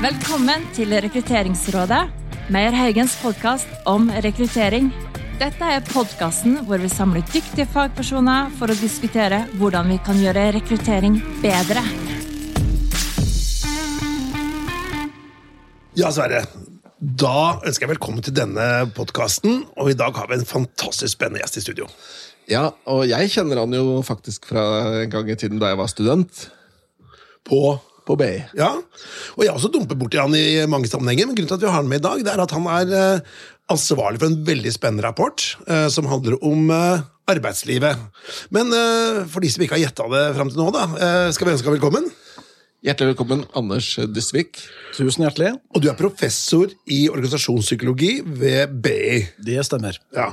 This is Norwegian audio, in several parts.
Velkommen til Rekrutteringsrådet, Meyer Haugens podkast om rekruttering. Dette er podkasten hvor vi samler dyktige fagpersoner for å diskutere hvordan vi kan gjøre rekruttering bedre. Ja, Sverre. Da ønsker jeg velkommen til denne podkasten, og i dag har vi en fantastisk spennende gjest i studio. Ja, og jeg kjenner han jo faktisk fra en gang i tiden da jeg var student. På På BI. Ja, og jeg har også dumpet borti han i mange sammenhenger, men grunnen til at vi har han med i dag, det er at han er eh, ansvarlig for en veldig spennende rapport eh, som handler om eh, arbeidslivet. Men for de som ikke har gjetta det fram til nå, da, skal vi ønske ham velkommen. Hjertelig velkommen, Anders Dysvik. Tusen hjertelig. Og du er professor i organisasjonspsykologi ved BI. Det stemmer. Ja.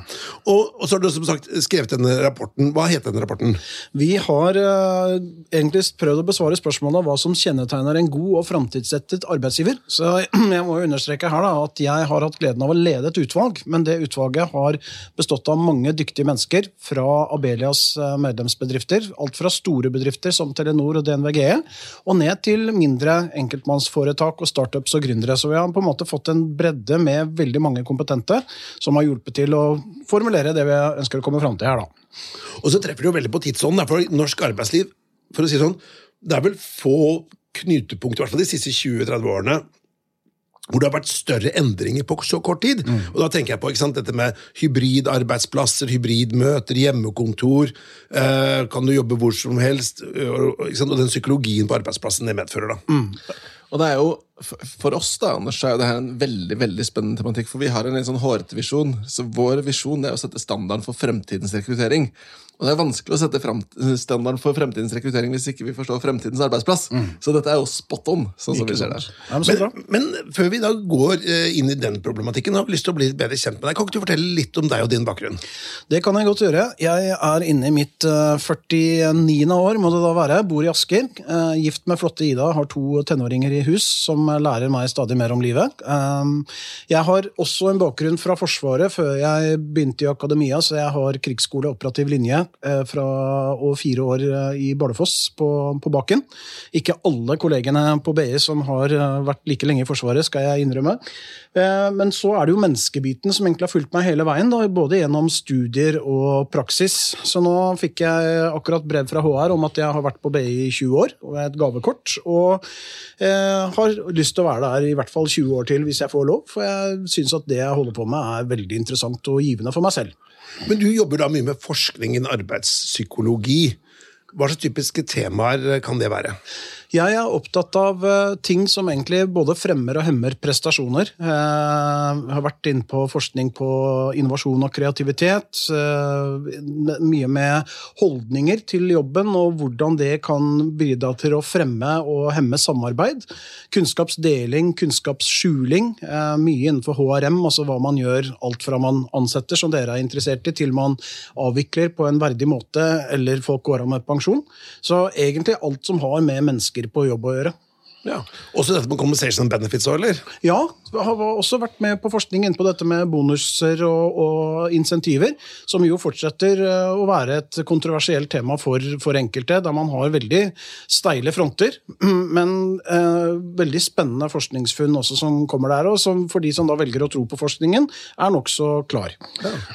Og, og så har du som sagt skrevet denne rapporten. Hva heter denne rapporten? Vi har uh, egentlig prøvd å besvare spørsmålet om hva som kjennetegner en god og framtidsrettet arbeidsgiver. Så jeg må jo understreke her da, at jeg har hatt gleden av å lede et utvalg, men det utvalget har bestått av mange dyktige mennesker fra Abelias eh, medlemsbedrifter. Alt fra store bedrifter som Telenor og DNVGE, og ned til mindre enkeltmannsforetak og startups og gründere. Så vi har på en måte fått en bredde med veldig mange kompetente som har hjulpet til å formulere det vi ønsker å komme fram til her. da. Og så treffer det jo veldig på tidsånden. For norsk arbeidsliv for å si det sånn, det er vel få knutepunkt, i hvert fall de siste 20-30 årene, hvor det har vært større endringer på så kort tid. Og da tenker jeg på ikke sant, dette med hybridarbeidsplasser, hybridmøter, hjemmekontor. Eh, kan du jobbe hvor som helst? Og, ikke sant, og den psykologien på arbeidsplassen det medfører. da. Og det er jo, for- oss da, Anders, er jo det her en veldig veldig spennende tematikk. For vi har en litt sånn hårete visjon. Så vår visjon er å sette standarden for fremtidens rekruttering. Og det er vanskelig å sette standarden for fremtidens rekruttering hvis ikke vi forstår fremtidens arbeidsplass. Så dette er jo spot on, sånn som vi ser der. Men. Men, før vi da går eh, inn i den problematikken, har vi lyst til å bli bedre kjent med deg. Kan ikke du fortelle litt om deg og din bakgrunn? Det kan jeg godt gjøre. Jeg er inne i mitt eh, 49. år, må det da være. Bor i Asker. eh, Gift med flotte Ida, har to tenåringer i hus som lærer meg stadig mer om livet. Jeg har også en bakgrunn fra Forsvaret før jeg begynte i akademia, så jeg har krigsskole operativ linje eh, fra, og fire år eh, i Bardufoss på, på baken. Ikke alle kollegene på BI som har eh, vært like lenge i Forsvaret, skal jeg innrømme. Eh, Men så er det jo menneskebiten som egentlig har fulgt meg hele veien, da, både gjennom studier og praksis. Så nå fikk jeg akkurat brev fra HR om at jeg har vært på BI i 20 år, og et gavekort. Og eh, har lyst til å være der i hvert fall 20 år til hvis jeg får lov, for jeg syns at det jeg holder på med er veldig interessant og givende for meg selv. Men du jobber da mye med forskning innen arbeidspsykologi. Hva slags typiske temaer kan det være? Jeg er opptatt av eh, ting som egentlig både fremmer og hemmer prestasjoner. Eh, Jeg har vært inne på forskning på innovasjon og kreativitet. eh, Mye med holdninger til jobben og hvordan det kan bidra til å fremme og hemme samarbeid. Kunnskapsdeling, kunnskapsskjuling. Mye innenfor HRM, altså hva man gjør alt fra man ansetter, som dere er interessert i, til man avvikler på en verdig måte eller folk går av med pensjon. Så egentlig alt som har med mennesker på jobb å gjøre. Ja. Også dette med compensation benefits òg, eller? Ja, jeg har også vært med på forskning inne på dette med bonuser og, og insentiver, som jo fortsetter eh, å være et kontroversielt tema for, for enkelte, der man har veldig steile fronter, men eh, veldig spennende forskningsfunn også som kommer der, og som for de som da velger å tro på forskningen, er nokså klar.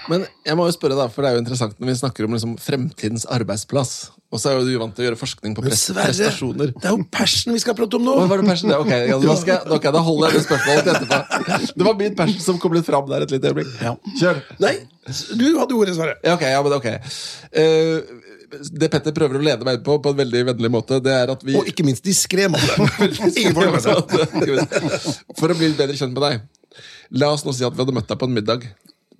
Men jeg må jo spørre da, for det er jo interessant når vi snakker om liksom fremtidens arbeidsplass. Og så er du vant til å gjøre forskning på pres prestasjoner. det er jo passion vi skal prate om nå! Hva var det passion? Ja, Ok, ja, da, skal jeg, ok, da holder jeg det spørsmålet til etterpå. Det var min passion som kom litt fram der et lite øyeblikk. Ja. Kjør. Nei, du hadde ordet, Sverre. Ja, ok, ja, men ok. Uh, det Petter prøver å lede meg inn på, på en veldig vennlig måte, det er at vi Og ikke minst diskré måte. For å bli bedre kjent med deg. La oss nå si at vi hadde møtt deg på en middag.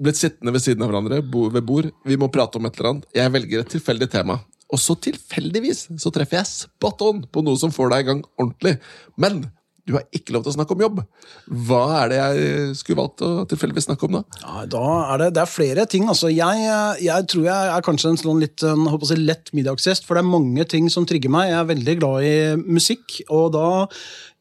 Blitt sittende ved siden av hverandre bo, ved bord. Vi må prate om et eller annet. Jeg velger et tilfeldig tema. Og så tilfeldigvis så treffer jeg spot on på noe som får deg i gang ordentlig. Men du har ikke lov til å snakke om jobb. Hva er det jeg skulle valgt å tilfeldigvis snakke om da? Ja, da er det, det er flere ting. Altså, jeg, jeg tror jeg er kanskje en sånn litt en, si, lett middagsgjest, for det er mange ting som trigger meg. Jeg er veldig glad i musikk, og da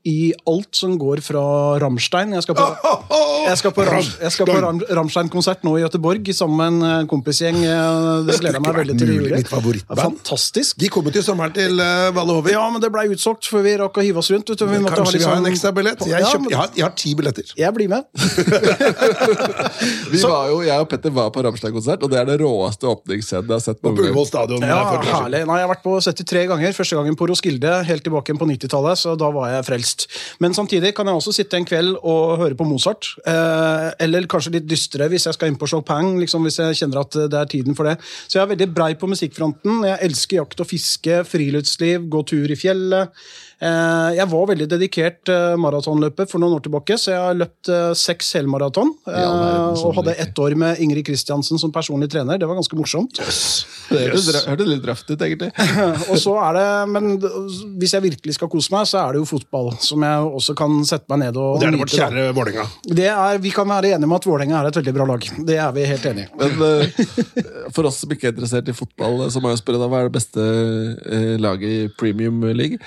i alt som går fra Rammstein. Jeg skal på, jeg skal på, Ram, jeg skal på Ram, Rammstein-konsert nå i Gøteborg sammen med en eh, kompisgjeng. Eh, Det gleder jeg meg veldig til. Mitt favorittband. Fantastisk. De kommer til sommeren til uh, Valle Hovin. Ja, men det ble utsolgt før vi rakk å hive oss rundt. Vi måtte Kanskje vi har en liksom- ekstra billett? Jeg, Ja, jeg, har, jeg har ti billetter. Jeg blir med. Vi var jo, Jeg og Petter var på Rammstein-konsert, og det er det råeste åpningsscenen jeg har sett. På. Ullevål stadion. Ja, herlig. Nei, Jeg har vært på 73 ganger. Første gangen på Roskilde, helt tilbake på 90-tallet. Så da var jeg frelst. Men samtidig kan jeg også sitte en kveld og høre på Mozart. Eh, eller kanskje litt dystre hvis jeg skal inn på Chopin, liksom, hvis jeg kjenner at det er tiden for det. Så jeg er veldig brei på musikkfronten. Jeg elsker jakt og fiske, friluftsliv, gå tur i fjellet. Eh, jeg var veldig dedikert eh, maratonløper for noen år tilbake, så jeg har løpt eh, seks helmaraton. all verden, Eh, så og hadde ett år med Ingrid Kristiansen som personlig trener. Det var ganske morsomt. Det hørtes litt røft ut, egentlig. og så er det, men Hvis jeg virkelig skal kose meg, så er det jo fotball. Som jeg også kan sette meg ned og Det er det vårt kjære Vålerenga. Er, Vi kan være enige om at Vålerenga er et veldig bra lag. Det er vi helt enige i. Men for oss som ikke er interessert i fotball, så må jeg spørre deg, hva er det beste laget i Premium League?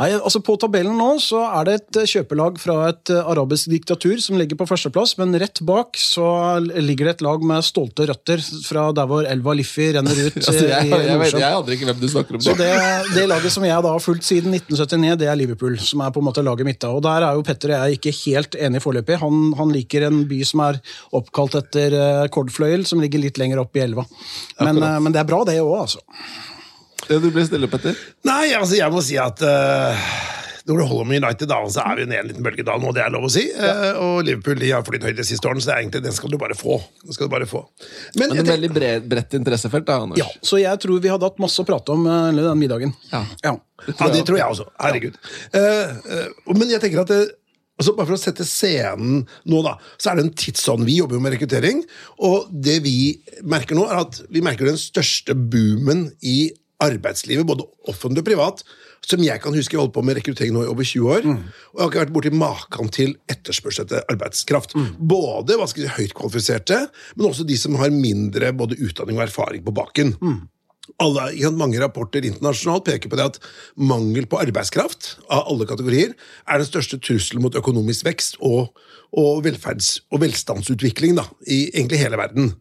Nei, altså På tabellen nå så er det et eh, kjøpelag fra et eh, arabisk diktatur som ligger på førsteplass, men rett bak så ligger det et lag med stolte røtter fra der hvor elva Liffi renner ut. Altså, jeg, eh, i jeg, vet, jeg aner ikke hvem du snakker om. Så det, det laget som jeg da har fulgt siden 1979, det er Liverpool, som er på en måte laget mitt. da. Og der er jo Petter og jeg ikke helt enige foreløpig. Han, han liker en by som er oppkalt etter Kordfløyel, som ligger litt lenger opp i elva. Men, eh, men det er bra, det òg, altså. Ja, Du blir stille, Petter. Nei, altså, jeg må si at uh, når du holder med United, da, så er vi nede i en liten bølgedal nå, det er lov å si. Eh, og Liverpool de har flydd høyt de siste årene, så det er egentlig, den skal du bare få. Den skal du bare få. Men, Men et veldig bred, bredt interessefelt, da, Anders. Ja, Så jeg tror vi hadde hatt masse å prate om uh, den middagen. Ja. Ja. Ja, det tror jeg også. Herregud. Eh, men jeg tenker at det, altså Bare for å sette scenen nå, da, så er det en tidsånd. Vi jobber jo med rekruttering, og det vi merker nå, er at vi merker den største boomen i arbeidslivet, både offentlig og privat, som jeg kan huske. Jeg holdt på med rekruttering nå i over 20 år, og jeg har ikke vært borti maken til etterspørsel etter arbeidskraft. Både hva skal si, høyt kvalifiserte, men også de som har mindre både utdanning og erfaring på baken alle, mange rapporter internasjonalt peker på det at mangel på arbeidskraft av alle kategorier er den største trusselen mot økonomisk vekst og, og velferds- og velstandsutvikling da, i egentlig hele verden.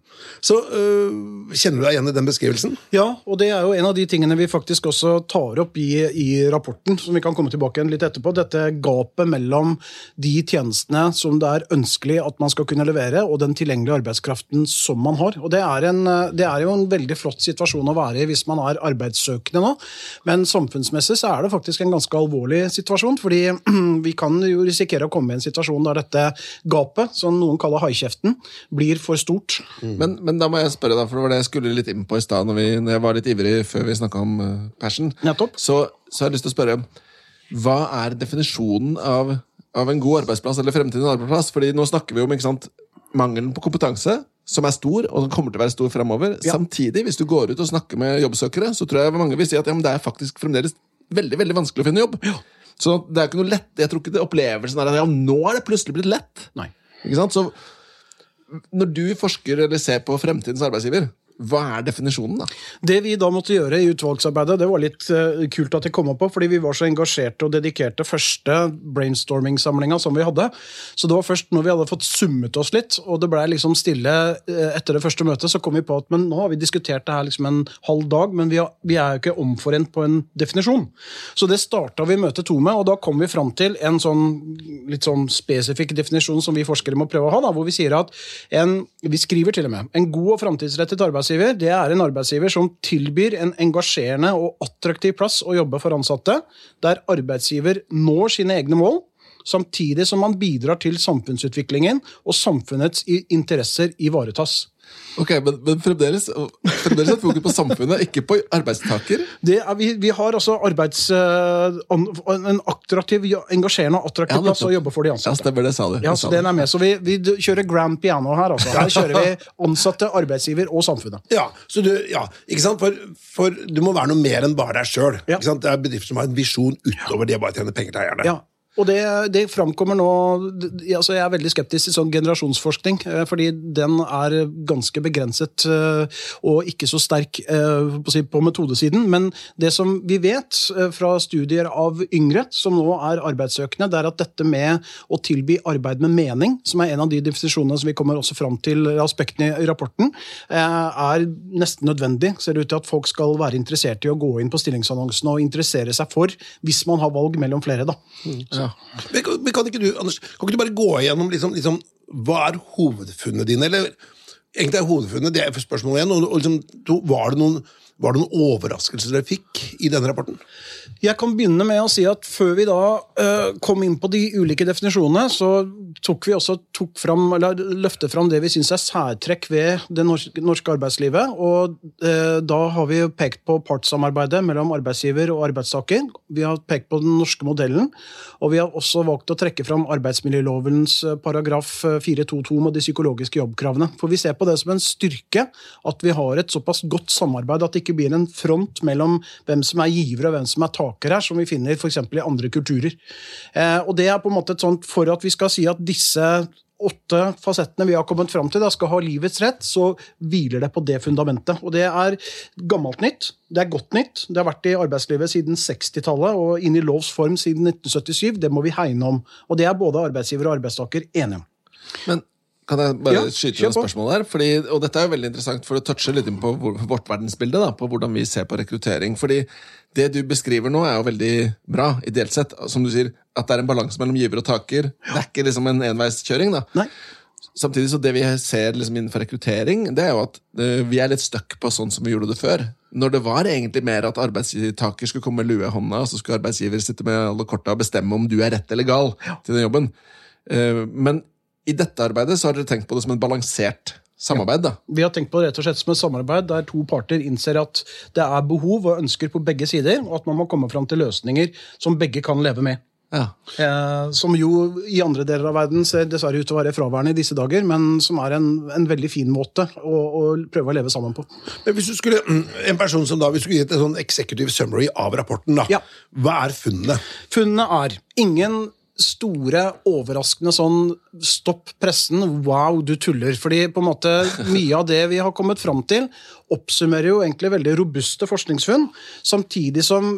Så øh, Kjenner du deg igjen i den beskrivelsen? Ja, og det er jo en av de tingene vi faktisk også tar opp i, i rapporten, som vi kan komme tilbake igjen litt etterpå. Dette gapet mellom de tjenestene som det er ønskelig at man skal kunne levere, og den tilgjengelige arbeidskraften som man har. Og det er, en, det er jo en veldig flott situasjon å være hvis man er arbeidssøkende nå, men samfunnsmessig så er det faktisk en ganske alvorlig situasjon, fordi vi kan jo risikere å komme i en situasjon der dette gapet, som noen kaller haikjeften, blir for stort. Men, men da må jeg spørre deg, for det var det jeg skulle litt inn på i stad, når, når jeg var litt ivrig før vi snakka om uh, passion. Nettopp. Så, så har jeg lyst til å spørre Hva er definisjonen av, av en god arbeidsplass eller fremtidens arbeidsplass? Fordi nå snakker vi om sant, mangelen på kompetanse, som er stor, og som kommer til å være stor fremover. Ja. Samtidig, hvis du går ut og snakker med jobbsøkere, så tror jeg mange vil si at ja, det er faktisk fremdeles veldig veldig vanskelig å finne jobb. Så det er ikke noe lett, jeg tror ikke det opplevelsen er at ja, nå er det plutselig blitt lett. Nei. Ikke sant? Så når du forsker eller ser på fremtidens arbeidsgiver, hva er definisjonen, da? Det vi da måtte gjøre i utvalgsarbeidet, det var litt eh, kult at jeg kom opp på, fordi vi var så engasjerte og dedikerte første brainstorming-samlinga som vi hadde. Så det var først når vi hadde fått summet oss litt, og det blei liksom stille eh, etter det første møtet, så kom vi på at men nå har vi diskutert det her liksom en halv dag, men vi, har, vi er jo ikke omforent på en definisjon. Så det starta vi møte to med, og da kom vi fram til en sånn litt sånn spesifikk definisjon som vi forskere må prøve å ha, da, hvor vi sier at en, vi skriver til og med, en god og framtidsrettet arbeidsgiver, det er en arbeidsgiver som tilbyr en engasjerende og attraktiv plass å jobbe for ansatte, der arbeidsgiver når sine egne mål, samtidig som man bidrar til samfunnsutviklingen og samfunnets interesser ivaretas. Ok, Men, men fremdeles, fremdeles et fokus på samfunnet, ikke på arbeidstaker. Det er, vi, vi har altså arbeids, eh, en attraktiv, engasjerende og attraktiv Ja, plass å jobbe for de Ja, ansatte. stemmer det, sa du. Ja, så den er med. Så vi, vi kjører grand piano her. Altså. Her kjører vi ansatte, arbeidsgiver og samfunnet. Ja, så du, ja, ikke sant? For, for du må være noe mer enn bare deg sjøl. Ja. Det er bedrifter som har en visjon utover det å bare tjene penger til eierne. Ja. Og det, det framkommer nå altså Jeg er veldig skeptisk til sånn generasjonsforskning, eh, fordi den er ganske begrenset eh, og ikke så sterk eh, på metodesiden. Men det som vi vet fra studier av yngre som nå er arbeidssøkende, det er at dette med å tilby arbeid med mening, som er en av de definisjonene som vi kommer også fram til aspektene i rapporten, er nesten nødvendig. Ser det ut til at folk skal være interessert i å gå inn på stillingsannonsene og interessere seg for, hvis man har valg mellom flere. da. Ja. Men, men kan ikke du Anders, kan ikke du bare gå igjennom liksom, liksom, hva er hovedfunnet dine? Eller egentlig er hovedfunnet det er spørsmålet igjen. Og, og liksom, var, det noen, var det noen overraskelser dere fikk i denne rapporten? Jeg kan begynne med å si at Før vi da uh, kom inn på de ulike definisjonene, så tok vi også tok fram, løftet fram det vi syns er særtrekk ved det norske, arbeidslivet. og uh, Da har vi pekt på partssamarbeidet mellom arbeidsgiver og arbeidstaker. Vi har pekt på den norske modellen, og vi har også valgt å trekke fram arbeidsmiljølovens eh, paragraf eh, 4.2.2 med de psykologiske jobbkravene. For vi ser på det som en styrke at vi har et såpass godt samarbeid at det ikke blir en front mellom hvem som er giver og hvem som er taker her, som vi finner f.eks. i andre kulturer. Eh, og det er på en måte et sånt, For at vi skal si at disse åtte fasettene vi har kommet fram til, da, skal ha livets rett, så hviler det på det fundamentet. Og det er gammelt nytt, det er godt nytt. Det har vært i arbeidslivet siden 60-tallet og inn i lovs form siden 1977. Det må vi hegne om. Og det er både arbeidsgiver og arbeidstaker enige om. Men kan jeg bare Ja, skyte inn et spørsmål der? Fordi, og dette er jo veldig interessant, for det toucher litt inn på vårt verdensbilde. Da, på hvordan vi ser på rekruttering. Fordi det du beskriver nå, er jo veldig bra, ideelt sett. Som du sier, at det er en balanse mellom giver og taker. Det er ikke liksom en enveiskjøring. da. Nei. Samtidig så det vi ser liksom innenfor rekruttering, det er jo at eh, vi er litt stuck på sånn som vi gjorde det før. Når det var egentlig mer at arbeidstaker skulle komme med lue i hånda, og så skulle arbeidsgiver sitte med alle korta og bestemme om du er rett eller gal til den jobben. Eh, Men i dette arbeidet så har dere tenkt på det som en balansert samarbeid. da. Vi har tenkt på det rett og slett som et samarbeid der to parter innser at det er behov og ønsker på begge sider, og at man må komme fram til løsninger som begge kan leve med. Ja. Eh, som jo i andre deler av verden ser dessverre ut til å være fraværende i disse dager, men som er en, en veldig fin måte å, å prøve å leve sammen på. Men hvis du skulle, En person som da, hvis du skulle gitt et sånn executive summary av rapporten, da, Ja. hva er funnene? Funnene er ingen store, overraskende sånn stopp pressen, wow, du tuller. Fordi på en måte mye av det vi har kommet fram til, oppsummerer jo egentlig veldig robuste forskningsfunn, samtidig som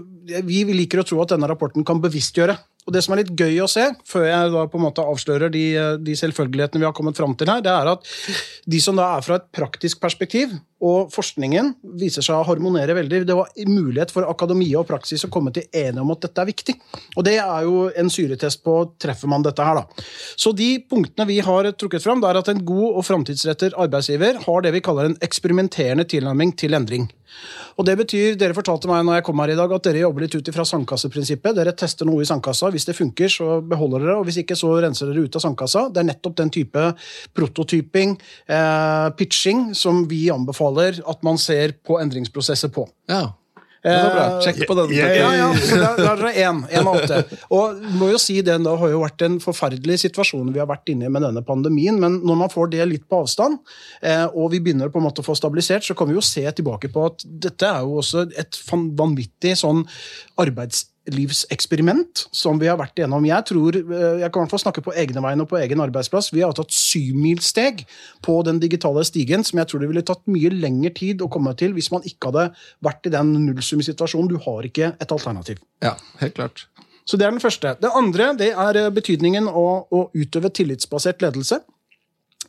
vi liker å tro at denne rapporten kan bevisstgjøre. Og det som er litt gøy å se, før jeg da på en måte avslører de, de selvfølgelighetene vi har kommet fram til her, det er at de som da er fra et praktisk perspektiv, og forskningen viser seg å harmonere veldig. Det var mulighet for akademia og praksis å komme til enige om at dette er viktig. Og det er jo en syretest på treffer man dette her, da. Så de punktene vi har trukket fram, det er at en god og framtidsrettet arbeidsgiver har det vi kaller en eksperimenterende tilnærming til endring. Og det betyr, Dere fortalte meg når jeg kom her i dag, at dere jobber litt ut ifra sandkasseprinsippet. Dere tester noe i sandkassa. Hvis det funker, så beholder dere, og hvis ikke, så renser dere ut av sandkassa. Det er nettopp den type prototyping, eh, pitching, som vi anbefaler at man ser på endringsprosesser på. ja. Det var bra. Sjekk på den. Ja, Ja, ja, så der, er det én. Én av åtte. Og må jo si det det har jo vært en forferdelig situasjon vi har vært inne i med denne pandemien, men når man får det litt på avstand, eh, og vi begynner på en måte å få stabilisert, så kan vi jo se tilbake på at dette er jo også et vanvittig sånn arbeidslivseksperiment som vi har vært igjennom. Jeg tror, eh, jeg kan i hvert fall snakke på egne vegne og på egen arbeidsplass. Vi har tatt syvmilssteg på den digitale stigen som jeg tror det ville tatt mye lengre tid å komme til hvis man ikke hadde vært i den nullsummesituasjonen. Du har ikke et alternativ. Ja, helt klart. Så Det er den første. Det andre det er eh, betydningen av å utøve tillitsbasert ledelse.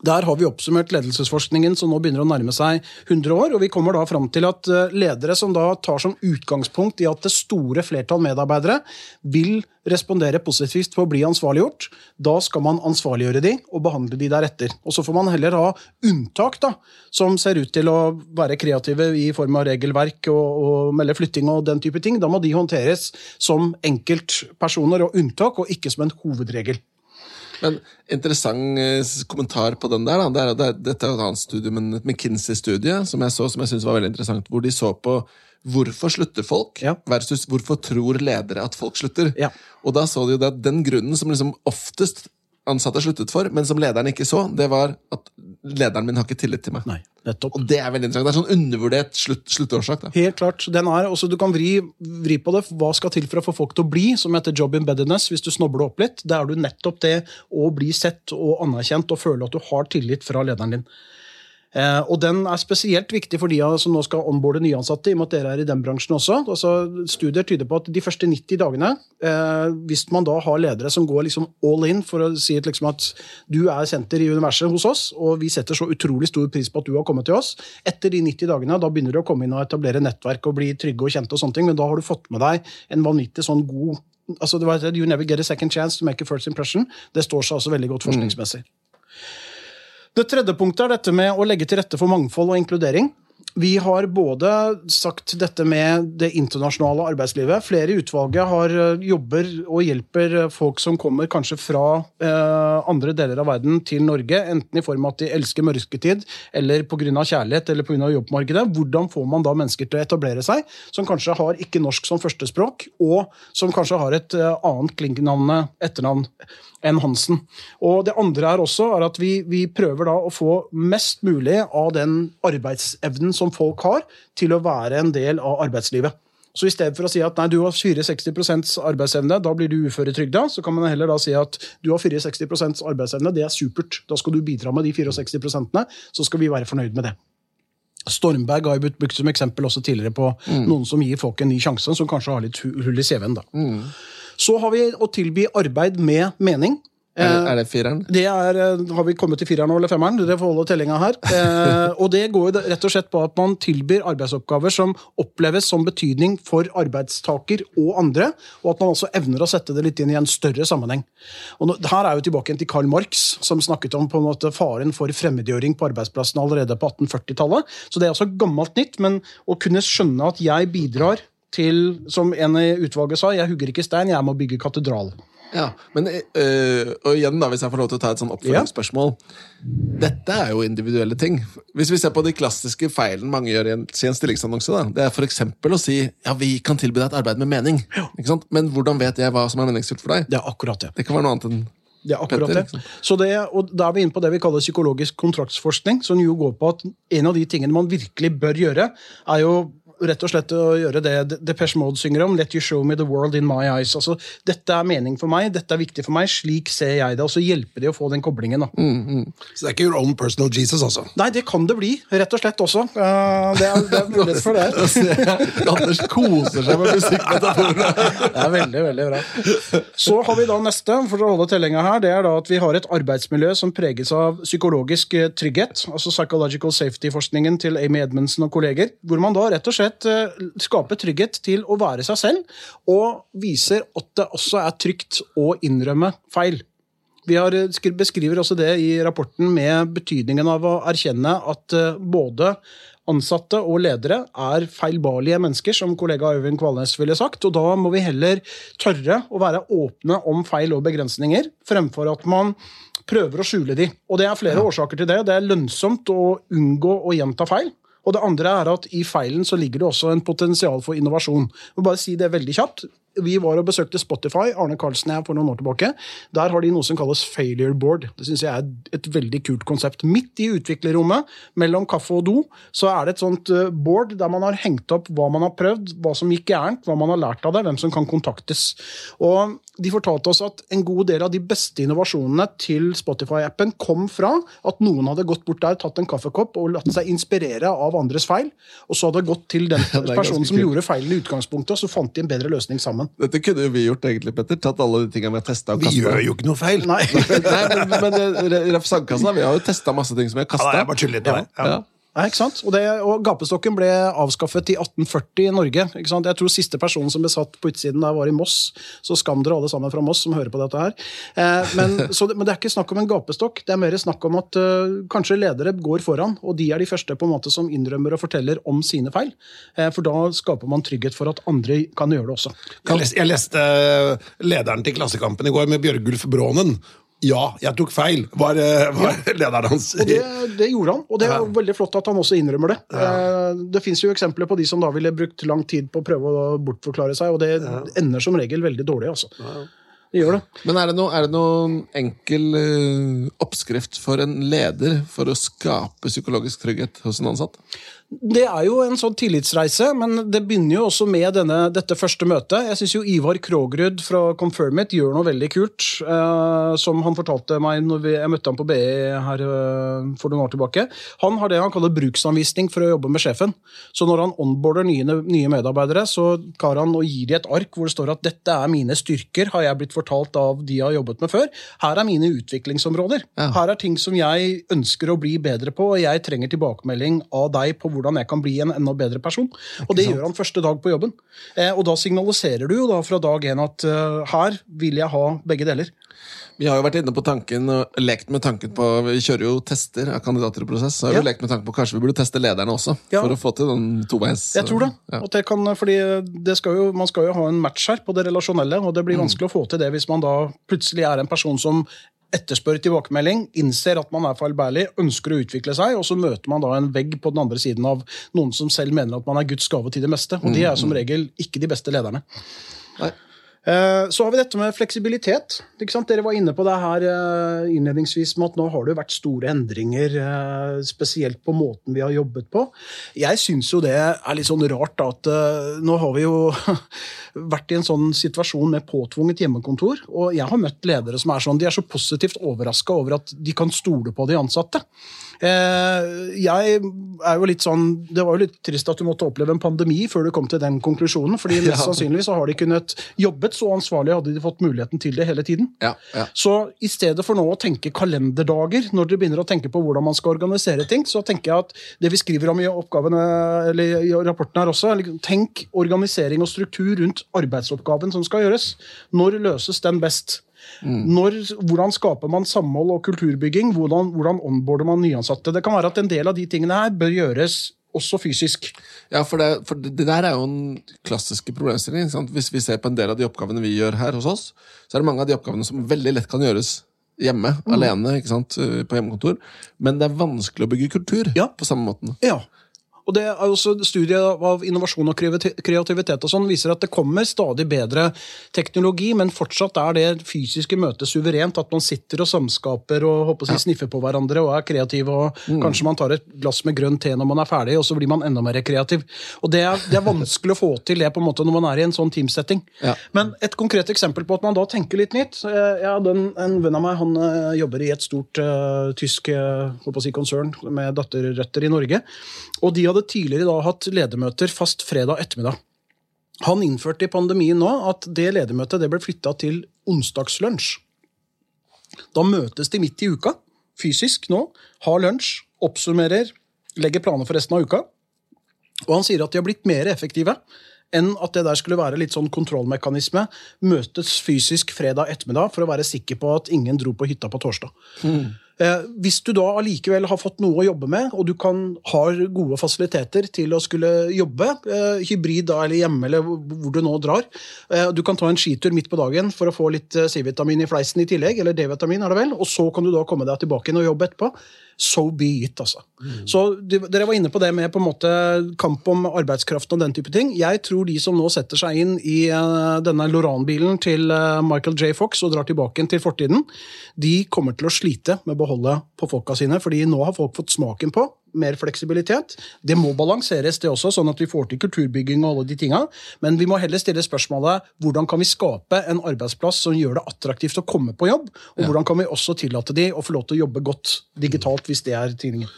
Der har vi oppsummert ledelsesforskningen som nå begynner å nærme seg 100 år. og Vi kommer da fram til at eh, ledere som da tar som utgangspunkt i at det store flertall medarbeidere vil respondere positivt på å bli ansvarliggjort, da skal man ansvarliggjøre de og behandle de deretter. Og Så får man heller ha unntak da, som ser ut til å være kreative i form av regelverk og, og melde flytting og den type ting. Da må de håndteres som enkeltpersoner og unntak, og ikke som en hovedregel. Men interessant eh, kommentar på den der. Det er, det er, dette er et annet studie, men et McKinsey-studie som jeg så, som jeg synes var veldig interessant, hvor de så på hvorfor slutter folk, Ja. versus hvorfor tror ledere at folk slutter. Ja. Og da så de jo det at den grunnen som liksom oftest ansatte sluttet for, men som lederen ikke så, det var at lederen min har ikke tillit til meg. Nei, nettopp. Og det er veldig interessant. Det er sånn undervurdert slutt, sluttårsak. da. Helt klart. Den er, også, du kan vri, vri på det. Hva skal til for å få folk til å bli, som heter job embeddedness, hvis du snobler opp litt. Det er du nettopp det å bli sett og anerkjent og føle at du har tillit fra lederen din. Eh, og den er spesielt viktig for de som nå skal onboarde nyansatte, i og med at dere er i den bransjen også. Altså, studier tyder på at de første 90 dagene, eh, hvis man da har ledere som går liksom all in for å si at, liksom at du er senter i universet hos oss, og vi setter så utrolig stor pris på at du har kommet til oss, etter de 90 dagene, da begynner du å komme inn og etablere nettverk og bli trygge og kjente og sånne ting, men da har du fått med deg en vanvittig sånn god altså det var, You never get a second chance to make a first impression. Det står seg også veldig godt forskningsmessig. Det tredje punktet er dette med å legge til rette for mangfold og inkludering. Vi har både sagt dette med det internasjonale arbeidslivet. Flere i utvalget har eh, jobber og hjelper eh, folk som kommer kanskje fra eh, andre deler av verden til Norge, enten i form av at de elsker mørketid, eller pga. kjærlighet eller pga. jobbmarkedet. Hvordan får man da mennesker til å etablere seg, som kanskje har ikke norsk som førstespråk, og som kanskje har et eh, annet klinknavn etternavn enn Hansen. Og det andre er også er at vi, vi prøver da å få mest mulig av den arbeidsevnen som folk har, til å være en del av arbeidslivet. Så i stedet for å si at nei, du har 64 arbeidsevne, da blir du uføretrygda, så kan man heller da si at du har 64 arbeidsevne, det er supert. Da skal du bidra med de 64% så skal vi være fornøyd med det. Stormberg har jo blitt brukt som eksempel også tidligere på noen som gir folk en ny sjanse, som kanskje har litt hull i CV-en. da. Så har vi å tilby arbeid med mening. Er det, er det fireren? Det er, eh, Har vi kommet til fireren eller femmeren? Dere får holde tellinga her. Eh, og Det går jo rett og slett på at man tilbyr arbeidsoppgaver som oppleves som betydning for arbeidstaker og andre, og at man også evner å sette det litt inn i en større sammenheng. Og Her er jo tilbake til Karl Marx, som snakket om på en måte faren for fremmedgjøring på arbeidsplassen allerede på 1840-tallet. Så det er altså gammelt nytt, men å kunne skjønne at jeg bidrar til, som en i utvalget sa, jeg hugger ikke stein, jeg må bygge katedral. Ja, men øh, og igjen da, Hvis jeg får lov til å ta et sånn oppfølgingsspørsmål. Dette er jo individuelle ting. Hvis vi ser på de klassiske feilene mange gjør i en, i en stillingsannonse, da, det er f.eks. å si ja, vi kan tilby deg et arbeid med mening. Ikke sant? Men hvordan vet jeg hva som er meningsfullt for deg? Det er akkurat det. Det kan være noe annet enn Det er akkurat det. Så det, og Da er vi inne på det vi kaller psykologisk kontraktsforskning, som jo går på at en av de tingene man virkelig bør gjøre, er jo rett og slett å gjøre det Depeche Mode synger om. Let you show me the world in my eyes. Altså, Dette er mening for meg, dette er viktig for meg, slik ser jeg det. Og så hjelper det å få den koblingen. da. Så det er ikke your own personal Jesus, altså. Nei, det kan det bli, rett og slett også. Uh, det, er, det er mulighet for det. Anders koser seg med musikkmetaforene. Det er veldig, veldig bra. Så har vi da neste, for å holde tellinga her, det er da at vi har et arbeidsmiljø som preges av psykologisk eh, trygghet, altså psychological safety-forskningen til Amy Edmundsen og kolleger, hvor man da rett og slett eh, skaper trygghet til å være seg selv, og viser at det også er trygt å innrømme feil. Vi har eh, beskriver også det i rapporten med betydningen av å erkjenne at eh, både ansatte og ledere er feilbarlige mennesker, som kollega Øyvind Kvalnes ville sagt. Og da må vi heller tørre å være åpne om feil og begrensninger, fremfor at man prøver å skjule de. Og det er flere årsaker til det. Det er lønnsomt å unngå å gjenta feil. Og det andre er at i feilen så ligger det også en potensial for innovasjon. Jeg må bare si det veldig kjapt. Vi var og besøkte Spotify, Arne Karlsen og jeg, for noen år tilbake. Der har de noe som kalles failure board. Det synes jeg er et veldig kult konsept. Midt i utviklerrommet, mellom kaffe og do, så er det et sånt eh, board der man har hengt opp hva man har prøvd, hva som gikk gærent, hva man har lært av det, hvem som kan kontaktes. Og de fortalte oss at en god del av de beste innovasjonene til Spotify-appen kom fra at noen hadde gått bort der, tatt en kaffekopp og latt seg inspirere av andres feil, og så hadde gått til den er personen som gjorde feilen i utgangspunktet, og så fant de en bedre løsning sammen. Dette kunne jo vi gjort, egentlig, Petter. Tatt alle de tingene vi har testa og Vi kastet. gjør jo ikke noe feil. Nei. Nei, men, men men Ref Sandkassa, vi har jo testa masse ting som vi har Ja, kasta. Ja. Ja. Nei, ikke sant? Og, det, og gapestokken ble avskaffet i 1840 i Norge. Ikke sant? Jeg tror siste personen som ble satt på utsiden der, var i Moss. Så skam dere alle sammen fra Moss som hører på dette her. Eh, men, så men det er ikke snakk om en gapestokk. Det er mer snakk om at uh, kanskje ledere går foran, og de er de første på en måte som innrømmer og forteller om sine feil. Eh, for da skaper man trygghet for at andre kan gjøre det også. Jeg leste, jeg leste eh, lederen til Klassekampen i går med Bjørgulf Brånen. Ja, jeg tok feil, var, var ja. lederen hans. Og det, det gjorde han, og det er veldig flott at han også innrømmer det. Ja. Det fins jo eksempler på de som da ville brukt lang tid på å prøve å bortforklare seg, og det ender som regel veldig dårlig. altså. Det gjør det. Men er det, noe, er det noen enkel eh, oppskrift for en leder for å skape psykologisk trygghet hos en ansatt? Det er jo en sånn tillitsreise, men det begynner jo også med denne, dette første møtet. Jeg syns jo Ivar Krogerud fra Confirmit gjør noe veldig kult, eh, som han fortalte meg når vi, jeg møtte ham på BI her eh, for noen år tilbake. Han har det han kaller bruksanvisning for å jobbe med sjefen. Så når han onboarder nye, nye medarbeidere, så tar han og gir de et ark hvor det står at dette er mine styrker, har jeg blitt fortalt av de jeg har jobbet med før. Her er mine utviklingsområder. Ja. Her er ting som jeg ønsker å bli bedre på, og jeg trenger tilbakemelding av deg på hvordan jeg kan bli en enda bedre person. Og det gjør han første dag på jobben. Eh, og da signaliserer du jo da fra dag én at eh, her vil jeg ha begge deler. Vi har jo vært inne på tanken og lekt med tanken på Vi kjører jo tester av kandidater i prosess. Så har vi Ja. jo lekt med tanken på Kanskje vi burde teste lederne også, Ja. for å få til den toveis Jeg tror det. Ja. Det kan, fordi det skal jo, Man skal jo ha en match her på det relasjonelle, og det Mm. blir vanskelig å få til det hvis man da plutselig er en person som etterspør tilbakemelding, innser at man er feilbærlig, ønsker å utvikle seg, og så møter man da en vegg på den andre siden av noen som selv mener at man er Guds gave til det meste. Og de er som regel ikke de beste lederne. Nei. Eh, Så har vi dette med fleksibilitet. Dere var inne på det her eh, innledningsvis med at nå har det vært store endringer, eh, spesielt på måten vi har jobbet på. Jeg syns jo det er litt sånn rart da, at nå har vi jo vært i en sånn situasjon med påtvunget hjemmekontor, og jeg har møtt ledere som er sånn, de er så positivt overraska over at de kan stole på de ansatte. Eh, Jeg er jo litt sånn, Det var jo litt trist at du måtte oppleve en pandemi før du kom til den konklusjonen. fordi mest Ja. sannsynligvis så har de kunnet jobbet så ansvarlig hadde de fått muligheten til det hele tiden. Ja, ja. Så i stedet for nå å tenke kalenderdager, når dere begynner å tenke på hvordan man skal organisere ting, så tenker jeg at det vi skriver om i oppgavene, eller i rapporten her også, tenk organisering og struktur rundt arbeidsoppgaven som skal gjøres. Når løses den best? Når, hvordan skaper man samhold og kulturbygging? Hvordan, hvordan onboarder man nyansatte? Det kan være at en del av de tingene her bør gjøres også fysisk. Ja, for, det, for det der er jo en klassiske problemstilling. Sant? Hvis vi ser på en del av de oppgavene vi gjør her hos oss, så er det mange av de oppgavene som veldig lett kan gjøres hjemme, Mm. alene, eh, på hjemmekontor. Men det er vanskelig å bygge kultur Ja. på samme måten. Ja. Og det er også Studiet av innovasjon og kreativitet og sånn viser at det kommer stadig bedre teknologi, men fortsatt er det fysiske møtet suverent. At man sitter og samskaper og håper å si, sniffer på hverandre og er kreativ. og Kanskje man tar et glass med grønn te når man er ferdig, og så blir man enda mer kreativ. Og Det er, det er vanskelig å få til det på en måte når man er i en sånn teamsetting. Ja. Men et konkret eksempel på at man da tenker litt nytt. ja, den, en, en venn av meg, han eh, jobber i et stort uh, tysk å si konsern med datterrøtter i Norge. Og de hadde tidligere da hatt ledermøter fast fredag ettermiddag. Han innførte i pandemien nå at det ledermøtet det ble flytta til onsdagslunsj. Da møtes de midt i uka, fysisk nå, har lunsj, oppsummerer, legger planer for resten av uka. Og han sier at de har blitt mer effektive enn at det der skulle være litt sånn kontrollmekanisme. Møtes fysisk fredag ettermiddag for å være sikker på at ingen dro på hytta på torsdag. Eh, hvis du da allikevel har fått noe å jobbe med, og du kan, har gode fasiliteter til å skulle jobbe, eh, hybrid da, eller hjemme, eller hvor du nå drar eh, Du kan ta en skitur midt på dagen for å få litt eh, C-vitamin i fleisen i tillegg, eller D-vitamin, er det vel, og så kan du da komme deg tilbake inn og jobbe etterpå. So be it, altså. Så de, Dere var inne på det med på en måte kamp om arbeidskraften og den type ting. Jeg tror de som nå setter seg inn i eh, denne Loran-bilen til eh, Michael J. Fox og drar tilbake til fortiden, de kommer til å slite med beholde på folka sine, fordi nå har folk fått smaken på mer fleksibilitet. Det må balanseres, det også, sånn at vi får til kulturbygging og alle de tinga. Men vi må heller stille spørsmålet hvordan kan vi skape en arbeidsplass som gjør det attraktivt å komme på jobb, og hvordan kan vi også tillate de å få lov til å jobbe godt digitalt, hvis det er tidningen.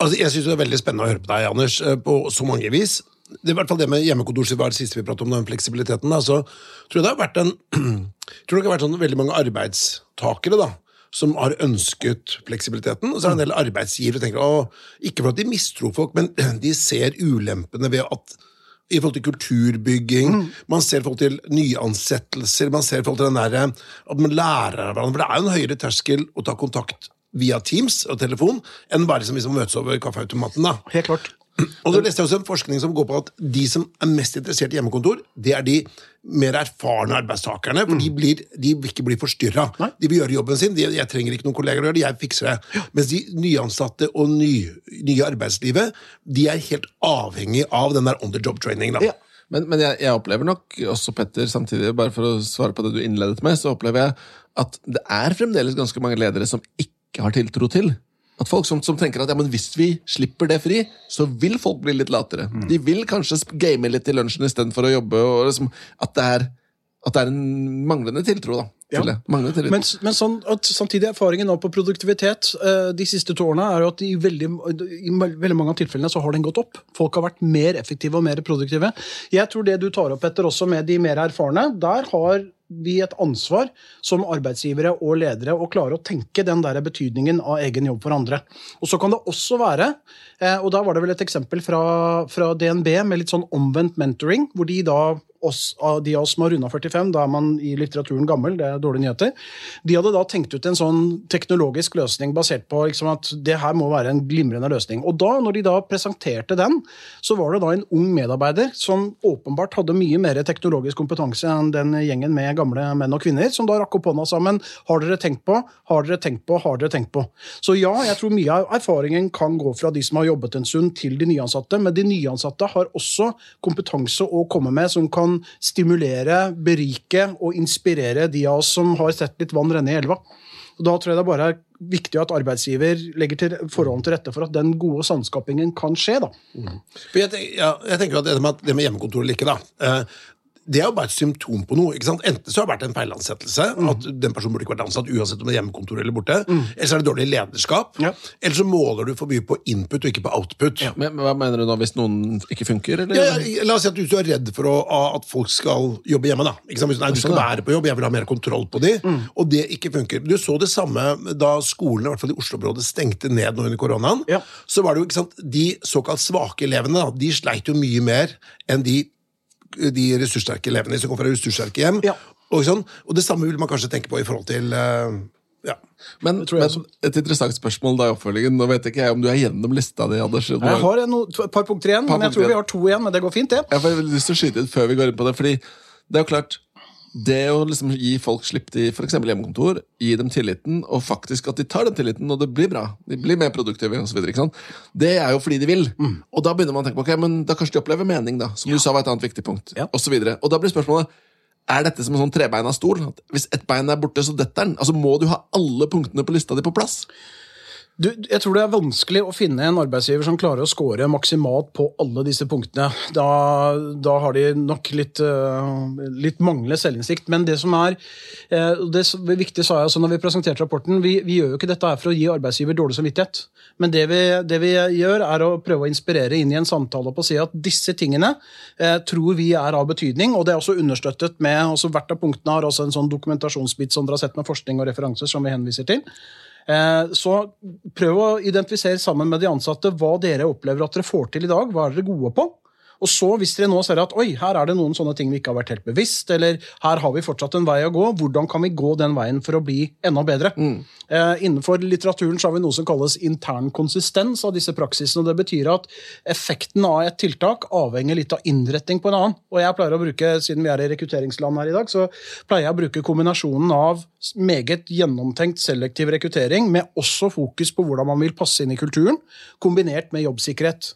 Altså, jeg synes det er veldig spennende å høre på deg, Anders, eh, på så mange vis. Det er i hvert fall det med hjemmekontor som var det siste vi pratet om, den fleksibiliteten. Da. Så tror jeg det har vært en tror det har vært sånn veldig mange arbeidstakere da, som har ønsket fleksibiliteten. Og så er det en del arbeidsgivere som tenker å, ikke for at de mistror folk, men de ser ulempene ved at i forhold til kulturbygging, man ser i forhold til nyansettelser, man ser i forhold til den der, at man lærer av hverandre. For det er jo en høyere terskel å ta kontakt via Teams og telefon enn bare som hvis man møtes over kaffeautomaten. da. Helt klart. Og så leste jeg også en forskning som går på at de som er mest interessert i hjemmekontor, det er de mer erfarne arbeidstakerne, for de, blir, de vil ikke bli forstyrra. De vil gjøre jobben sin. De, jeg trenger ikke noen kolleger å gjøre det, jeg fikser det. Mens de nyansatte og ny, nye arbeidslivet, de er helt avhengig av den der on the job training. da. Ja. Men, men jeg, jeg opplever nok også, Petter, samtidig, bare for å svare på det du innledet med, så opplever jeg at det er fremdeles ganske mange ledere som ikke har tiltro til. At folk som, som tenker at ja, men hvis vi slipper det fri, så vil folk bli litt latere. De vil kanskje game litt i lunsjen istedenfor å jobbe. Liksom, at, det er, at det er en manglende tiltro da, til Ja. Manglende tiltro. Men, men sånn, samtidig erfaringen nå på produktivitet uh, de siste to årene er jo at i veldig, i veldig mange av tilfellene så har den gått opp. Folk har vært mer effektive og mer produktive. Jeg tror det du tar opp etter også med de mer erfarne, der har vi et ansvar som arbeidsgivere og ledere å klare å tenke den der betydningen av egen jobb for andre. Og så kan det også være, eh, og da var det vel et eksempel fra, fra DNB med litt sånn omvendt mentoring, hvor de da oss, de av oss som har runda 45, da er man i litteraturen gammel, det er dårlige nyheter. De hadde da tenkt ut en sånn teknologisk løsning basert på liksom at det her må være en glimrende løsning. Og da, når de da presenterte den, så var det da en ung medarbeider som åpenbart hadde mye mer teknologisk kompetanse enn den gjengen med gamle menn og kvinner, som da rakk opp hånda sammen. Har dere tenkt på? Har dere tenkt på? Har dere tenkt på? Så ja, jeg tror mye av erfaringen kan gå fra de som har jobbet en stund, til de nyansatte, men de nyansatte har også kompetanse å komme med som kan stimulere, berike og inspirere de av oss som har sett litt vann renne i elva. Og Da tror jeg det bare er viktig at arbeidsgiver legger til forholdene til rette for at den gode sandskapingen kan skje. da. For jeg, tenker, ja, jeg tenker at det med hjemmekontor eller ikke, da, eh, det er jo bare et symptom på noe. ikke sant? Enten så har det vært en feilansettelse, at den personen burde ikke vært ansatt uansett om det er hjemmekontor eller borte, eller så er det dårlig lederskap, Ja. eller så måler du for mye på input og ikke på output. Men, men hva mener du nå, hvis noen ikke funker? Eller? Ja, ja, la oss si at du er redd for å, at folk skal jobbe hjemme. da. Ikke sant? Hvis, nei, du skal være på jobb, jeg vil ha mer kontroll på de, og det ikke funker. Du så det samme da skolene i hvert fall i Oslo-området stengte ned nå under koronaen. Ja. Så var det jo, ikke sant, De såkalt svake elevene da, de sleit jo mye mer enn de, de ressurssterke elevene som kommer fra ressurssterke hjem. Ja. Og, sånn, og det samme vil man kanskje tenke på i forhold til eh, ja. Men, men et interessant spørsmål da i oppfølgingen. Nå vet ikke jeg om du er gjennom lista di, Anders. Du Jeg har no, et par punkter igjen, Par men jeg tror vi har to igjen. men det går fint, det. Jeg har lyst til å skyte ut før vi går inn på det, fordi det er jo klart det å liksom gi folk slipp til for eksempel hjemmekontor, gi dem tilliten, og faktisk at de tar den tilliten, og det blir bra, de blir mer produktive osv., det er jo fordi de vil. Og da begynner man å tenke på ok, men da kanskje de opplever mening, da, som du sa var et annet viktig punkt, Ja. og så videre. Og da blir spørsmålet er dette som en sånn trebeina stol? Hvis ett bein er borte, så detter den? Altså Må du ha alle punktene på lista di på plass? Du, jeg tror det er vanskelig å finne en arbeidsgiver som klarer å score maksimalt på alle disse punktene. Da, da har de nok litt, eh, litt manglende selvinnsikt. Men det som er eh, det er viktig, sa jeg også når vi presenterte rapporten, vi, vi gjør jo ikke dette her for å gi arbeidsgiver dårlig samvittighet. Men det vi, det vi gjør, er å prøve å inspirere inn i en samtale på å si at disse tingene eh, tror vi er av betydning, og det er også understøttet med også Hvert av punktene har også en sånn dokumentasjonsbit som dere har sett med forskning og referanser, som vi henviser til. Eh, Så prøv å identifisere sammen med de ansatte hva dere opplever at dere får til i dag. Hva er dere gode på? Og så, hvis dere nå ser at oi, her er det noen sånne ting vi ikke har vært helt bevisst, eller her har vi fortsatt en vei å gå, hvordan kan vi gå den veien for å bli enda bedre? Eh, innenfor litteraturen så har vi noe som kalles intern konsistens av disse praksisene. og Det betyr at effekten av et tiltak avhenger litt av innretning på en annen. Og jeg pleier å bruke, Siden vi er i rekrutteringsland her i dag, så pleier jeg å bruke kombinasjonen av meget gjennomtenkt selektiv rekruttering med også fokus på hvordan man vil passe inn i kulturen, kombinert med jobbsikkerhet.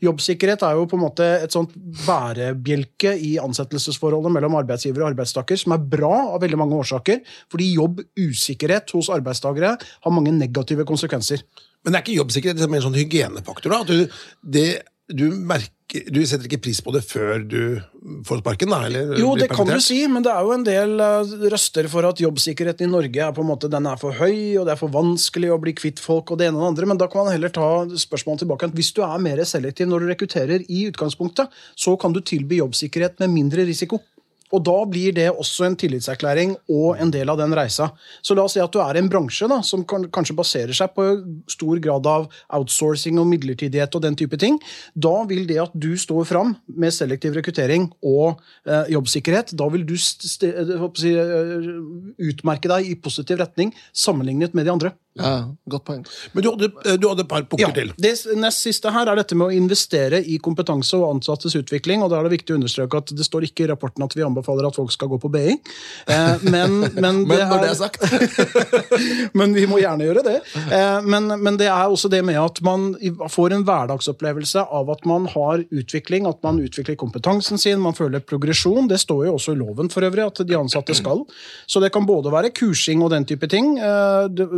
Jobbsikkerhet er jo på en måte et sånt bærebjelke i ansettelsesforholdet mellom arbeidsgiver og arbeidstaker, som er bra av veldig mange årsaker, fordi jobbusikkerhet hos arbeidstakere har mange negative konsekvenser. Men det er ikke jobbsikkerhet, det er mer sånn hygienefaktor. da, at du, det, du, merker, du setter ikke pris på det før du får sparken? da, eller Jo, det kan du si, men det er jo en del eh, røster for at jobbsikkerheten i Norge er på en måte, den er for høy, og det er for vanskelig å bli kvitt folk, og det ene og det andre. Men da kan man heller ta spørsmålet tilbake. Hvis du er mer selektiv når du rekrutterer i utgangspunktet, så kan du tilby jobbsikkerhet med mindre risiko. Og da blir det også en tillitserklæring og en del av den reisa. Så la oss si at du er i en bransje da, som kan, kanskje baserer seg på stor grad av outsourcing og midlertidighet og den type ting. Da vil det at du står fram med selektiv rekruttering og eh, jobbsikkerhet, da vil du å si, eh, utmerke deg i positiv retning sammenlignet med de andre. Ja, godt poeng. Men du hadde, eh, du hadde et par punkter Ja, til. det nest siste her er dette med å investere i kompetanse og ansattes utvikling. og Da er det viktig å understreke at det står ikke i rapporten at vi anbefaler at folk skal gå på BI. Eh, men, men, det er sagt men vi må gjerne gjøre det. Eh, men, men det er også det med at man får en hverdagsopplevelse av at man har utvikling, at man utvikler kompetansen sin, man føler progresjon. Det står jo også i loven for øvrig at de ansatte skal. Så det kan både være kursing og den type ting. Eh, det-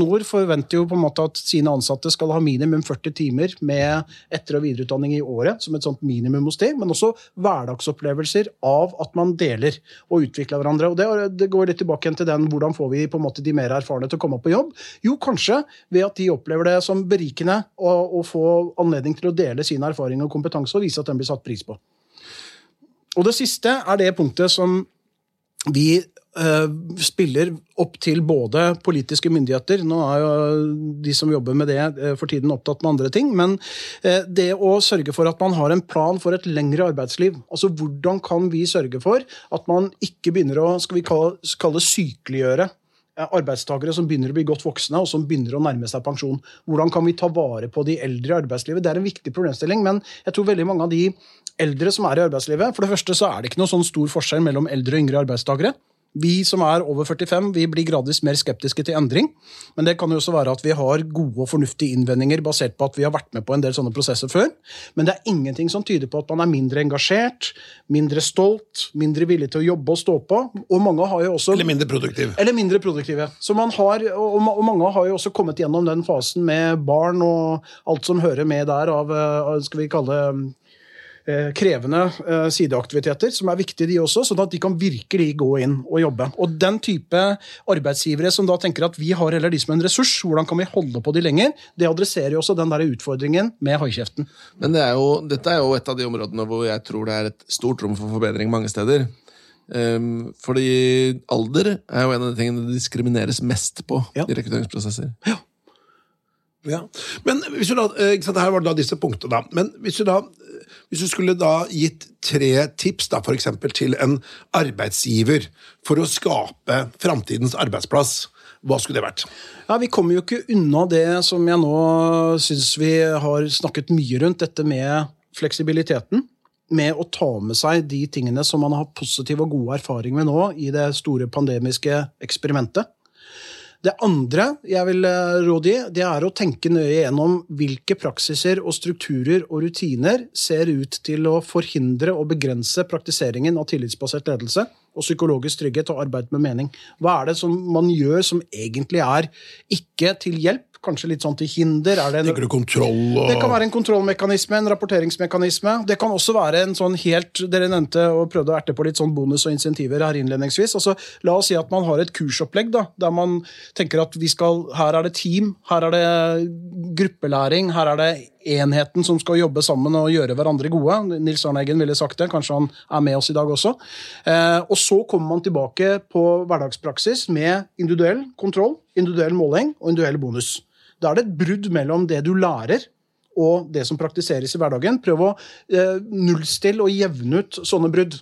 Telenor forventer jo på en måte at sine ansatte skal ha minimum 40 timer med etter- og videreutdanning i året, som et sånt minimum hos dem, men også hverdagsopplevelser av at man deler og utvikler hverandre. Og det, det går litt tilbake til den hvordan får vi på en måte de mer erfarne til å komme på jobb? Jo, kanskje ved at de opplever det som berikende å, få anledning til å dele sin erfaring og kompetanse og vise at den blir satt pris på. Og det siste er det punktet som vi spiller opp til både politiske myndigheter Nå er jo de som jobber med det eh, for tiden opptatt med andre ting. Men eh, det å sørge for at man har en plan for et lengre arbeidsliv. Altså Hvordan kan vi sørge for at man ikke begynner å skal vi kalle, det sykeliggjøre eh, arbeidstakere som begynner å bli godt voksne og som begynner å nærme seg pensjon. Hvordan kan vi ta vare på de eldre i arbeidslivet? Det er en viktig problemstilling, men jeg tror veldig mange av de eldre som er i arbeidslivet For det første så er det ikke noe sånn stor forskjell mellom eldre og yngre arbeidstakere. Vi som er over 45, vi blir gradvis mer skeptiske til endring. Men det kan jo også være at vi har gode og fornuftige innvendinger basert på at vi har vært med på en del sånne prosesser før. Men det er ingenting som tyder på at man er mindre engasjert, mindre stolt, mindre villig til å jobbe og stå på. Og mange har jo også Eller mindre produktiv. eller mindre produktive. Så man har, og mange har jo også kommet gjennom den fasen med barn og alt som hører med der av eh, skal vi kalle eh, krevende eh, sideaktiviteter, som er viktige de også, sånn at de kan virkelig gå inn og jobbe. Og den type arbeidsgivere som da tenker at vi har heller de som en ressurs, hvordan kan vi holde på de lenger, det adresserer jo også den der utfordringen med haikjeften. Men det er jo, dette er jo et av de områdene hvor jeg tror det er et stort rom for forbedring mange steder. Ehm, fordi alder er jo en av de tingene det diskrimineres mest på Ja. i rekrutteringsprosesser. Ja. Men hvis du da, eh, ikke sant, her var det da disse punktene da. Men hvis du da eh, hvis du skulle da gitt tre tips da, for eksempel til en arbeidsgiver for å skape framtidens arbeidsplass, hva skulle det vært? Ja, Vi kommer jo ikke unna det som jeg nå syns vi har snakket mye rundt, dette med fleksibiliteten. Med å ta med seg de tingene som man har positiv og gode erfaring med nå i det store pandemiske eksperimentet. Det andre jeg vil eh, råde gi, det er å tenke nøye gjennom hvilke praksiser og strukturer og rutiner ser ut til å forhindre og begrense praktiseringen av tillitsbasert ledelse og psykologisk trygghet og arbeid med mening. Hva er det som man gjør som egentlig er ikke til hjelp, kanskje litt sånn til hinder? Er det en, kontroll og det kan være en kontrollmekanisme, en rapporteringsmekanisme. Det kan også være en sånn helt Dere nevnte og prøvde å erte på litt sånn bonus og insentiver her innledningsvis. Altså, la oss si at man har et kursopplegg da, der man tenker at vi skal, her er det team, her er det gruppelæring, her er det enheten som skal jobbe sammen og gjøre hverandre gode. Nils Arne Eggen ville sagt det, kanskje han er med oss i dag også. Eh, og så kommer man tilbake på hverdagspraksis med individuell kontroll, individuell måling og individuell bonus. Da er det et brudd mellom det du lærer og det som praktiseres i hverdagen. Prøv å eh, nullstille og jevne ut sånne brudd.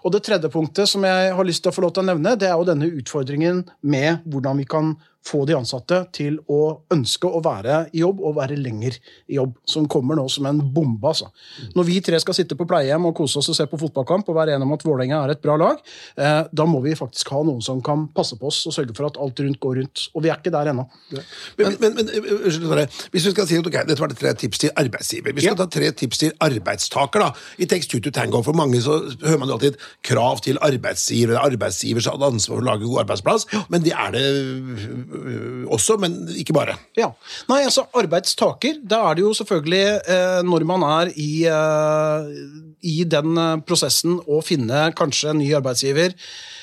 Og det tredje punktet som jeg har lyst til å få lov til å nevne, det er jo denne utfordringen med hvordan vi kan få de ansatte til å ønske å være i jobb og være lenger i jobb, som kommer nå som en bombe. altså. Når vi tre skal sitte på pleiehjem og kose oss og se på fotballkamp og være enige om at Vålerenga er et bra lag, eh, da må vi faktisk ha noen som kan passe på oss og sørge for at alt rundt går rundt. Og vi er ikke der ennå. Men, men, men men unnskyld, Hvis vi skal si at okay, dette var det tre tips til arbeidsgiver. Vi skal Ja. ta tre tips til arbeidstaker. da. I Text to Tango for mange så hører man jo alltid krav til arbeidsgiver. Er arbeidsgiver som hadde ansvar for å lage god arbeidsplass. Men det er det også, men ikke bare. Ja. Nei, altså arbeidstaker, da er det jo selvfølgelig eh, når man er i, eh, i den eh, prosessen å finne kanskje en ny arbeidsgiver.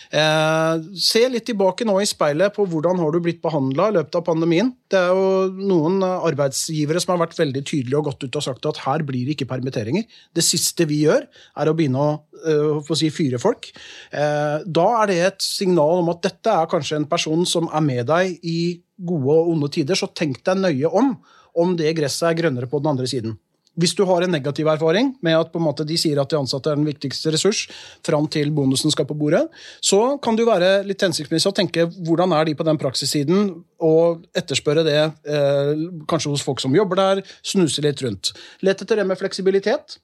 Eh, se litt tilbake nå i speilet på hvordan har du blitt behandla i løpet av pandemien. Det er jo noen arbeidsgivere som har vært veldig tydelige og gått ut og sagt at her blir det ikke permitteringer. Det siste vi gjør, er å begynne å, eh, å si, fyre folk. Eh, da er det et signal om at dette er kanskje en person som er med deg i gode og onde tider, så tenk deg nøye om om det gresset er grønnere på den andre siden. Hvis du har en negativ erfaring med at måte de sier at de ansatte er den viktigste ressurs fram til bonusen skal på bordet, så kan jo være litt hensiktsmessig å tenke hvordan er de på den praksissiden, og etterspørre det eh, kanskje hos folk som jobber der, snuse litt rundt. Lett etter det med fleksibilitet.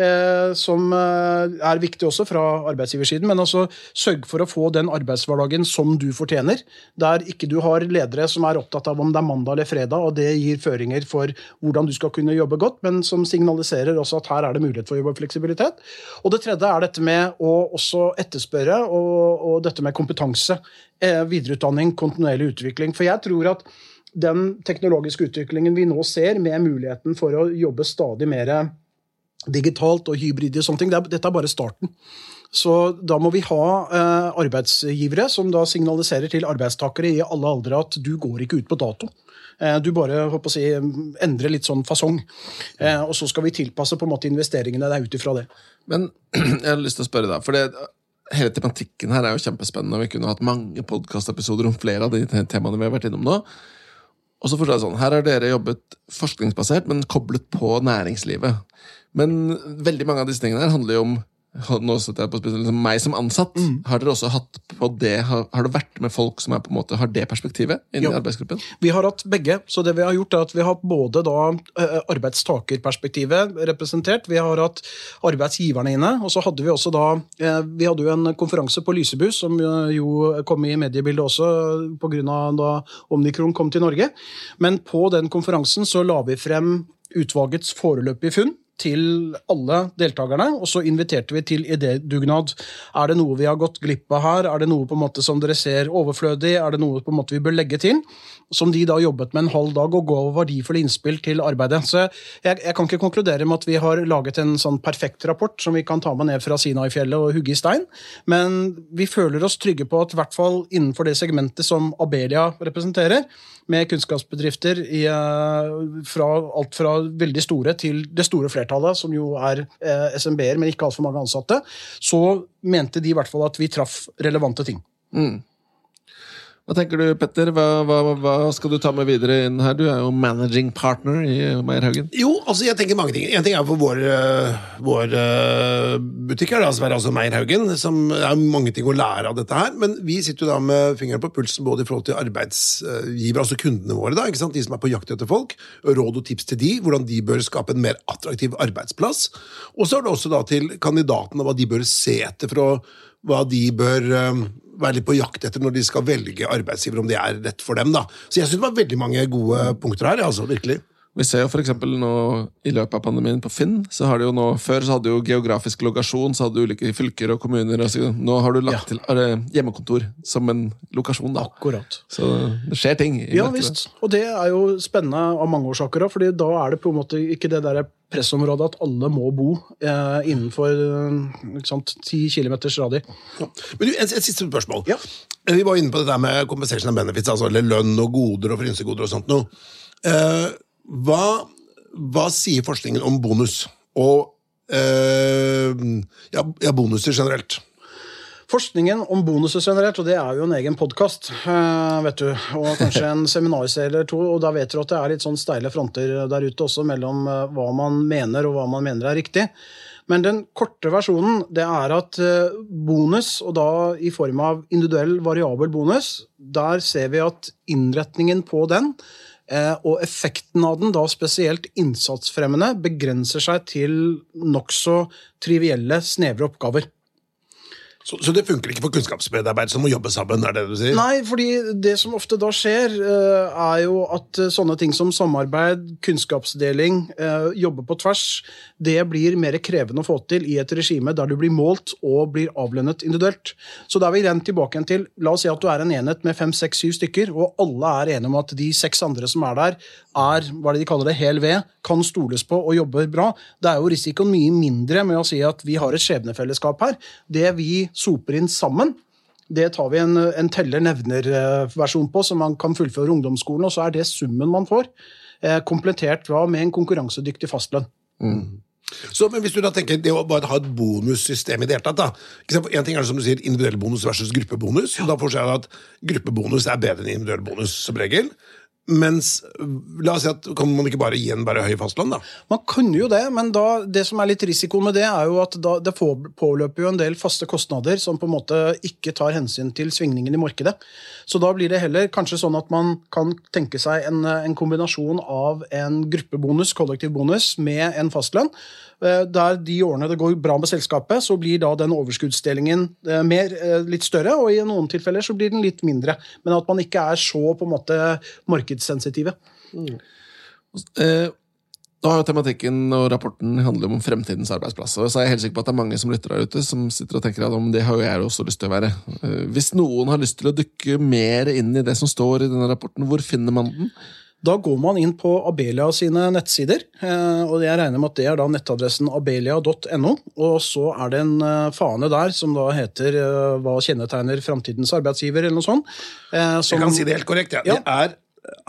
Eh, som eh, er viktig også fra arbeidsgiversiden, men altså sørg for å få den arbeidshverdagen som du fortjener. Der ikke du har ledere som er opptatt av om det er mandag eller fredag, og det gir føringer for hvordan du skal kunne jobbe godt, men som signaliserer også at her er det mulighet for å jobbe fleksibilitet. Og det tredje er dette med å også etterspørre, og, og dette med kompetanse. Eh, videreutdanning, kontinuerlig utvikling. For jeg tror at den teknologiske utviklingen vi nå ser, med muligheten for å jobbe stadig mer digitalt og hybrid og sånne ting. Dette er bare starten. Så da må vi ha eh, arbeidsgivere som da signaliserer til arbeidstakere i alle aldre at du går ikke ut på dato. Eh, du bare håper å si, endrer litt sånn fasong. Eh, og så skal vi tilpasse på en måte investeringene der ut ifra det. Men jeg har lyst til å spørre deg, for det, hele tematikken her er jo kjempespennende. Vi kunne hatt mange podkastepisoder om flere av de temaene vi har vært innom nå. Og så forstår jeg sånn, Her har dere jobbet forskningsbasert, men koblet på næringslivet. Men veldig mange av disse tingene her handler jo om nå setter jeg på spesielt, liksom meg som ansatt. Mm. Har dere også hatt på det, har, har det vært med folk som er på en måte, har det perspektivet Inni Ja. i arbeidsgruppen? Vi har hatt begge. så det Vi har gjort er at vi har både da arbeidstakerperspektivet representert, vi har hatt arbeidsgiverne inne, og så hadde vi også da Vi hadde jo en konferanse på Lysebu, som jo kom i mediebildet også pga. da Omnikron kom til Norge. Men på den konferansen så la vi frem utvalgets foreløpige funn til alle deltakerne, og så inviterte vi til idédugnad. Er det noe vi har gått glipp av her? Er det noe på en måte som dere ser overflødig? Er det noe på en måte vi bør legge til? Som de da jobbet med en halv dag og ga verdifulle innspill til arbeidet. Så jeg, jeg kan ikke konkludere med at vi har laget en sånn perfekt rapport som vi kan ta med ned fra Sinai-fjellet og hugge i stein, men vi føler oss trygge på at i hvert fall innenfor det segmentet som Abelia representerer, med kunnskapsbedrifter i, eh, fra alt fra veldig store til det store flertallet, som jo er eh, SMB-er, men ikke altfor mange ansatte, så mente de i hvert fall at vi traff relevante ting. Hva tenker du, Petter? Hva, hva, hva skal du ta med videre inn her? Du er jo managing partner i Meierhaugen. Jo, altså jeg tenker mange ting. En ting er for vår, øh, vår øh, butikk her, er altså Meierhaugen, som er mange ting å lære av dette her. Men vi sitter jo da med fingeren på pulsen både i forhold til arbeidsgiver, altså kundene våre, da, ikke sant? de som er på jakt etter folk. Råd og tips til de, hvordan de bør skape en mer attraktiv arbeidsplass. Og så er det også da til kandidatene hva de bør se etter for å hva de bør øh, være litt på jakt etter når de skal velge arbeidsgiver, om det er rett for dem. da. Så jeg syns det var veldig mange gode punkter her. altså, virkelig. Vi ser jo for eksempel nå i løpet av pandemien på Finn, så har de jo nå, Før så hadde du jo geografisk lokasjon, så hadde du ulike fylker og kommuner. Og så, nå har du lagt til eh, hjemmekontor som en lokasjon. da. Akkurat. Så det skjer ting. Ja visst. Og det er jo spennende av mange årsaker da, fordi da er det på en måte ikke det der pressområdet at alle må bo eh, innenfor eh, ikke 10 km radie. Ja. Men et, et siste spørsmål. Ja. Vi var inne på det der med compensation and benefits, altså eller lønn og goder og frynsegoder og sånt noe. Eh, hva, hva sier forskningen om bonus? Og eh, ja, ja, bonuser generelt. Forskningen om bonuser generelt, og det er jo en egen podkast, vet du, og kanskje en seminarserie eller to, og da vet du at det er litt sånn steile fronter der ute også mellom eh, hva man mener og hva man mener er riktig. Men den korte versjonen det er at eh, bonus, og da i form av individuell variabel bonus, der ser vi at innretningen på den eh, og effekten av den, da spesielt innsatsfremmende, begrenser seg til nokså trivielle, snevre oppgaver. Så, så det funker ikke for kunnskapsmedarbeidere som må jobbe sammen? er det du sier? Nei, fordi det som ofte da skjer, eh, er jo at eh, sånne ting som samarbeid, kunnskapsdeling, eh, jobbe på tvers, det blir mer krevende å få til i et regime der du blir målt og blir avlønnet individuelt. Så da er vi rent tilbake igjen til La oss si at du er en enhet med fem, seks, syv stykker, og alle er enige om at de seks andre som er der, er hva de kaller det, hel ved, kan stoles på og jobber bra. Det er jo risikoen mye mindre med å si at vi har et skjebnefellesskap her. Det vi soper inn sammen, det tar vi en, en teller-nevner-versjon på, som man kan fullføre ungdomsskolen, og så er det summen man får. Eh, komplettert med en konkurransedyktig fastlønn. Så, men hvis du da tenker det å bare ha et bonussystem i det hele tatt da. En ting er det som du sier, individuell bonus versus gruppebonus. og Da får jeg at gruppebonus er bedre enn individuell bonus, som regel. Mens, la oss si at Kan man ikke bare gi en bare høy fastlønn, da? Man kunne jo det, men da, det som er litt risiko med det, er jo at da, det påløper jo en del faste kostnader som på en måte ikke tar hensyn til svingningen i markedet. Så da blir det heller kanskje sånn at man kan tenke seg en, en kombinasjon av en gruppebonus, kollektiv bonus, med en fastlønn. Eh, Der de årene det går bra med selskapet, så blir da den overskuddsdelingen eh, mer, eh, litt større, og i noen tilfeller så blir den litt mindre. Men at man ikke er så på en måte markedssensitive. Eh, nå har jo tematikken og rapporten handler om fremtidens arbeidsplasser. Så er jeg helt sikker på at det er mange som lytter der ute, som sitter og tenker at om det har jo jeg også lyst til å være. Hvis noen har lyst til å dykke mer inn i det som står i denne rapporten, hvor finner man den? Da går man inn på Abelia sine nettsider, eh, og jeg regner med at det er da nettadressen abelia.no. Og så er det en eh, fane der som da heter eh, 'Hva kjennetegner framtidens arbeidsgiver?' eller noe sånt. Som, Jeg kan si det helt korrekt. Ja. Ja. Det er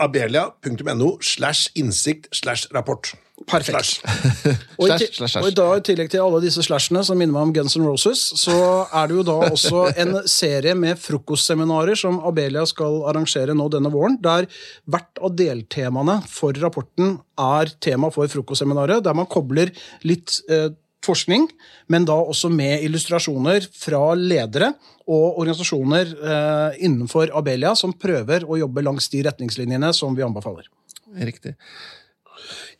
abelia.no slash innsikt slash rapport. Perfekt. Slash. Og i, Slash, slash, slash. og i dag, i tillegg til alle disse slashene som minner meg om Guns N' Roses, så er det jo da også en serie med frokostseminarer som Abelia skal arrangere nå denne våren, der hvert av deltemaene for rapporten er tema for frokostseminaret, der man kobler litt eh, forskning, men da også med illustrasjoner fra ledere og organisasjoner eh, innenfor Abelia som prøver å jobbe langs de retningslinjene som vi anbefaler. Riktig.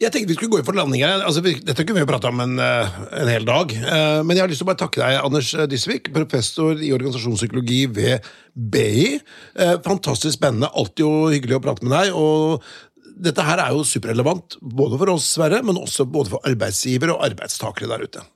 Jeg tenkte vi skulle gå inn for landing her. Altså, vi- dette kunne vi jo prate om en, eh, en hel dag. Eh, Men jeg har lyst til å bare takke deg, Anders Dysvik, professor i organisasjonspsykologi ved BI. Eh, Fantastisk spennende. Alltid jo hyggelig å prate med deg. og dette her er jo superrelevant, både for oss, Sverre, men også både for arbeidsgivere og arbeidstakere der ute.